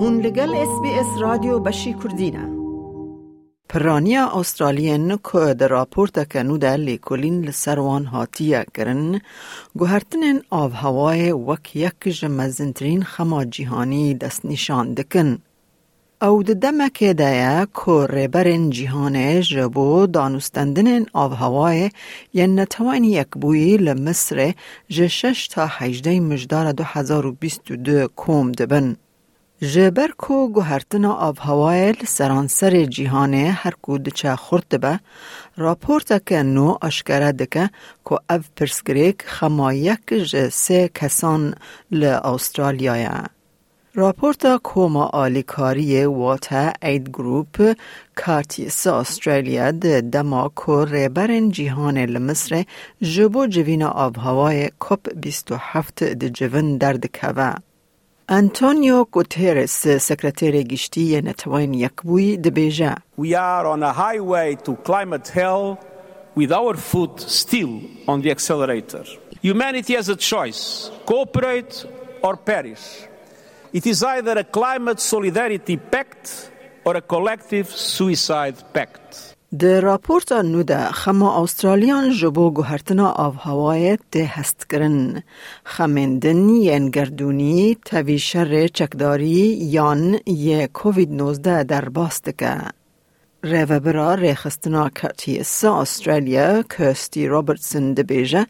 هون لگل اس بی اس رادیو بشی کردینه پرانیا استرالین که در راپورت کنو در لیکولین لسروان هاتیه کرن گوهرتنین آب هوای وک یک جمزنترین خما جیهانی دست نشان دکن. او د دمکه ده که ریبرین جیهانه جبو دانستندن آب هوای ین نتوانی یک بویی لمصر جشش تا حجده مجدار دو هزار و بیست و دو کوم دبن. جبر کو گوهرتنا آب سرانسر جیهانه هر کو دچه خورد به راپورت که نو اشکره دکه که او پرسکریک خما یک سه کسان ل استرالیایه. راپورتا کوما آلیکاری واتا اید گروپ کارتیس استرالیا ده دما کو ریبرن جیهان لمصر جبو جوین آب هوای کپ 27 ده جوین در دکوه. انتونیو گوتیرس سکرتیر گشتی نتوین یکبوی ده بیجه. We are on a highway to climate hell with our foot still on the accelerator. Humanity has a choice, cooperate or perish. It is either a climate solidarity pact or a collective suicide pact. ده راپورت نو ده خما استرالیان جبو گوهرتنا آب هوای ده هست کرن. خمندن ین گردونی توی شر چکداری یان یه کووید 19 در باست که. ریوبرا ریخستنا کرتیس استرالیا کرستی روبرتسن دبیجه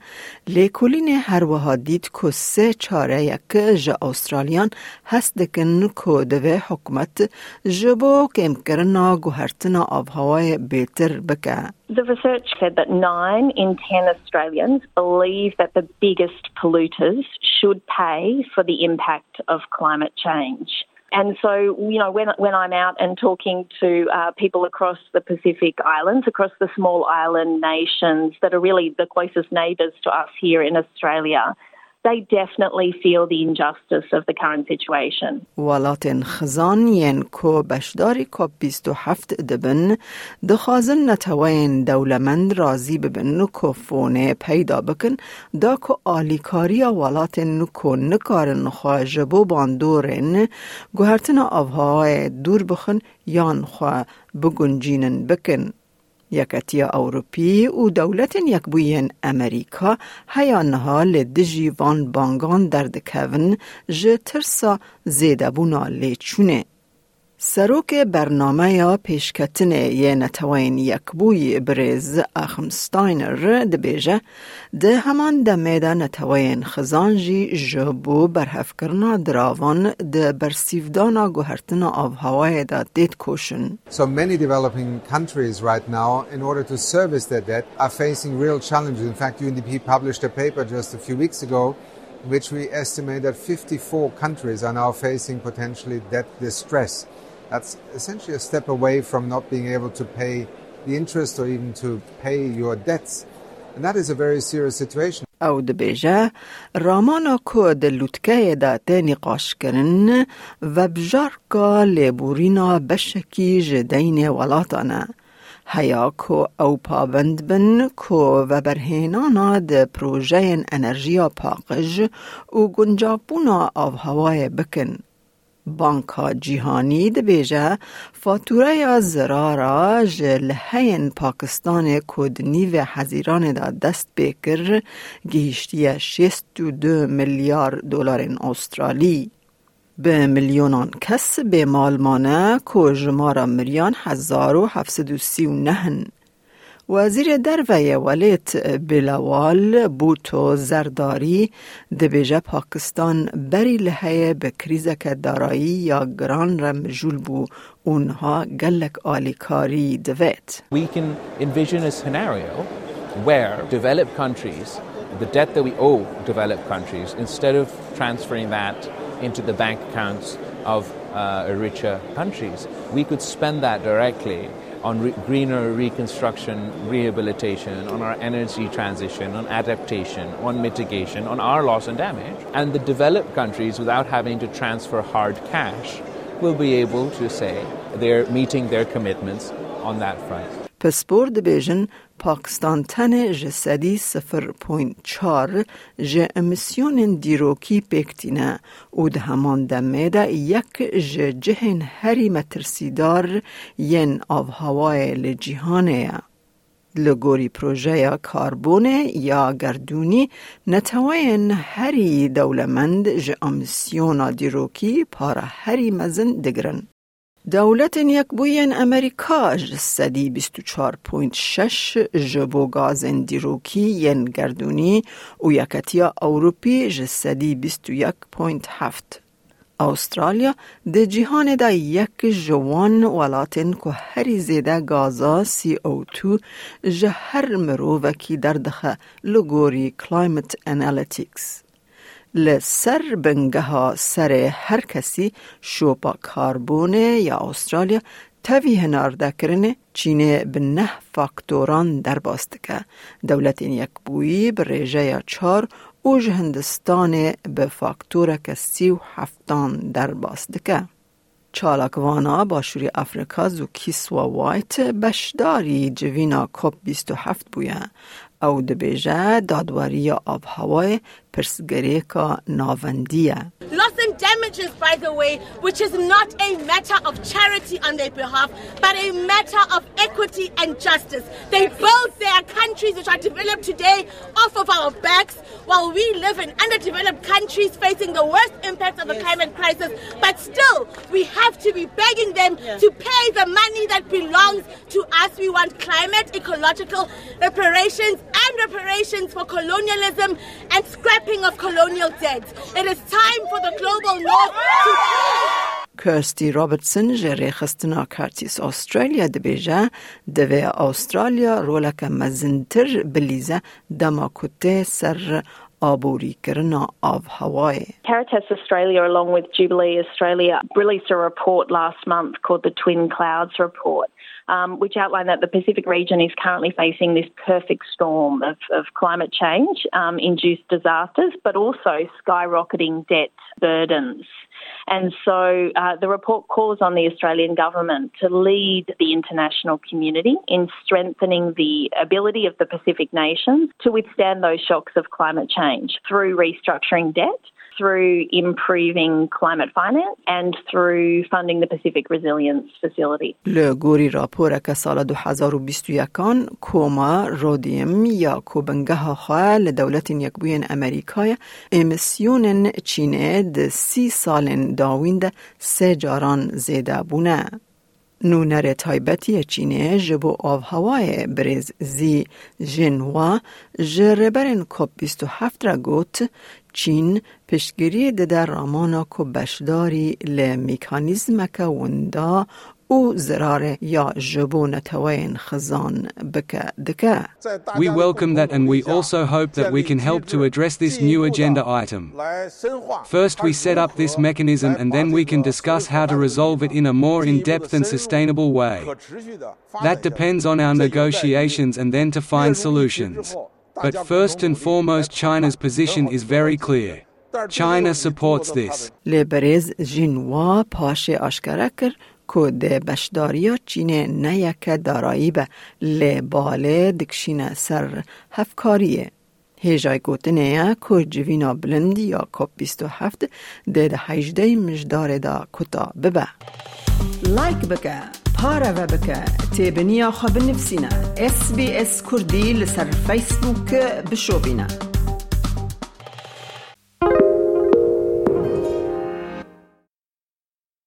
لیکولین هر وها دید که سه چاره یک جا استرالیان هست دکن که دوه حکمت جبو کم کرنا گوهرتنا آب هوای بیتر بکه. The research said that nine in ten Australians believe that the biggest polluters should pay for the impact of climate change. And so, you know, when, when I'm out and talking to uh, people across the Pacific Islands, across the small island nations that are really the closest neighbours to us here in Australia, they definitely feel the injustice of the current situation. ولاتن خزان ین کو بشداری کپ 27 دبن دخازن نتوین دولمند رازی ببن کو فونه پیدا بکن دا کو آلیکاری ولاتن کو نکارن خواجبو باندورن گوهرتن آبهای دور بخن یان خوا بگنجینن بکن. یکتیا اوروپی و دولت یک بوین امریکا هیانها لدجی وان بانگان دکون جه ترسا بونا لیچونه. سروک برنامه یا پیشکتن یه نتوین یک بوی برز اخمستاینر دبیجه ده همان دمیده نتوین خزانجی جبو برهف کرنا دراوان ده برسیفدانا گوهرتنا آب هوای دا دید کوشن. So many developing countries right now, in order to service their debt, are facing real challenges. In fact, UNDP published a paper just a few weeks ago which we estimate that 54 countries are now facing potentially debt distress. That's essentially a step away from not being able to pay the interest or even to pay your debts. And that is a very serious situation. او دبیجه رامانا که ده لوتکه ده ده نقاش کرن و بجار که لیبورینا بشکی جدین ولاتانه. هیا که او پابند بن که و برهینانا ده پروژه انرژیا پاقج و گنجابونا آب هوای بکن. بانکا جیهانی دبیجه فاتوره یا زرارا جلهین پاکستان کدنی و حزیران دا دست بکر گیشتی 62 میلیارد دلار استرالی. به میلیونان کس به مالمانه که جمارا مریان هزار و وزیر دروی ولیت بلاوال بوتو زرداری دبیجه پاکستان بری لحیه به کریزک دارایی یا گران رم جول بو اونها گلک آلیکاری دوید. We can envision a scenario where developed countries, the debt that we owe developed countries, instead of transferring that into the bank accounts of uh, richer countries, we could spend that directly on re- greener reconstruction, rehabilitation, on our energy transition, on adaptation, on mitigation, on our loss and damage. And the developed countries, without having to transfer hard cash, will be able to say they're meeting their commitments on that front. پسپور دبیجن پاکستان تن جسدی سفر پوینت چار جه امسیون دیروکی پکتینه او ده همان دمه ده یک جه جهن هری مترسیدار ین آف هوای لجیهانه لگوری پروژه کاربونه یا گردونی نتوین هری دولمند جه امسیون دیروکی پارا هری مزن دگرن. دولت یک بوین امریکا جسدی 24.6 جبو گاز دیروکی ین گردونی و یکتیا اوروپی جسدی 21.7 استرالیا د جهان دا یک جوان ولاتن که هری زیده گازا سی او تو جه هر مرووکی در دخه لگوری کلایمت انالیتیکس. لسر بنگه سر هر کسی شوپا کاربونه یا استرالیا تاوی هنار دکرنه چینه به نه فاکتوران در باستکه دولت این یک بویی به ریجه یا چار او هندستان به فاکتور که سی و هفتان در باستکه چالاکوانا باشوری افریقا زو کیسوا وایت بشداری جوینا کپ 27 بویه Loss and damages, by the way, which is not a matter of charity on their behalf, but a matter of equity and justice. They build their countries, which are developed today, off of our backs, while we live in underdeveloped countries facing the worst impacts of the climate crisis. But still, we have to be begging them to pay the money that belongs to us. We want climate, ecological reparations, and reparations for colonialism and scrapping of colonial debts. It is time for the global north to کرستی رابرتسن جره خستنا کارتیس استرالیا دبیجه دوی استرالیا رولک مزنتر بلیزه دما کته سر of Hawaii. Caritas Australia, along with Jubilee Australia, released a report last month called the Twin Clouds Report, um, which outlined that the Pacific region is currently facing this perfect storm of, of climate change um, induced disasters, but also skyrocketing debt burdens. And so uh, the report calls on the Australian government to lead the international community in strengthening the ability of the Pacific nations to withstand those shocks of climate change through restructuring debt. Through improving climate finance and through funding the Pacific Resilience Facility. لگوری راپور که سال 2021 کوما رودیم یا کوبنگه خواه لدولت یکبوین امریکای امسیون چینه ده سی سال داویند سه جاران زیده بونه. نونر تایبتی چینه جبو آب هوای بریز زی جنوا جربرن کپ 27 را گوت چین پشگیری ده رامانا کو بشداری لمیکانیزم که وندا او زرار یا جبو نتوین خزان بکه دکه. We welcome that and we also hope that we can help to address this new agenda item. First we set up this mechanism and then we can discuss how to resolve it in a more in-depth and sustainable way. That depends on our negotiations and then to find solutions. But first and foremost China's position is very clear. China supports this. لبرز جنوا پاش اشکره کر که ده بشداریا چینه نه یک دارایی به لباله دکشینه سر هفکاریه. هیجای گوتنه که جوینا بلندی یا کپ 27 ده ده هجده مجدار دا کتا ببه. لایک بکه، پاره و بکه، تیبنیا خواب نفسینا. اس بی اس کردی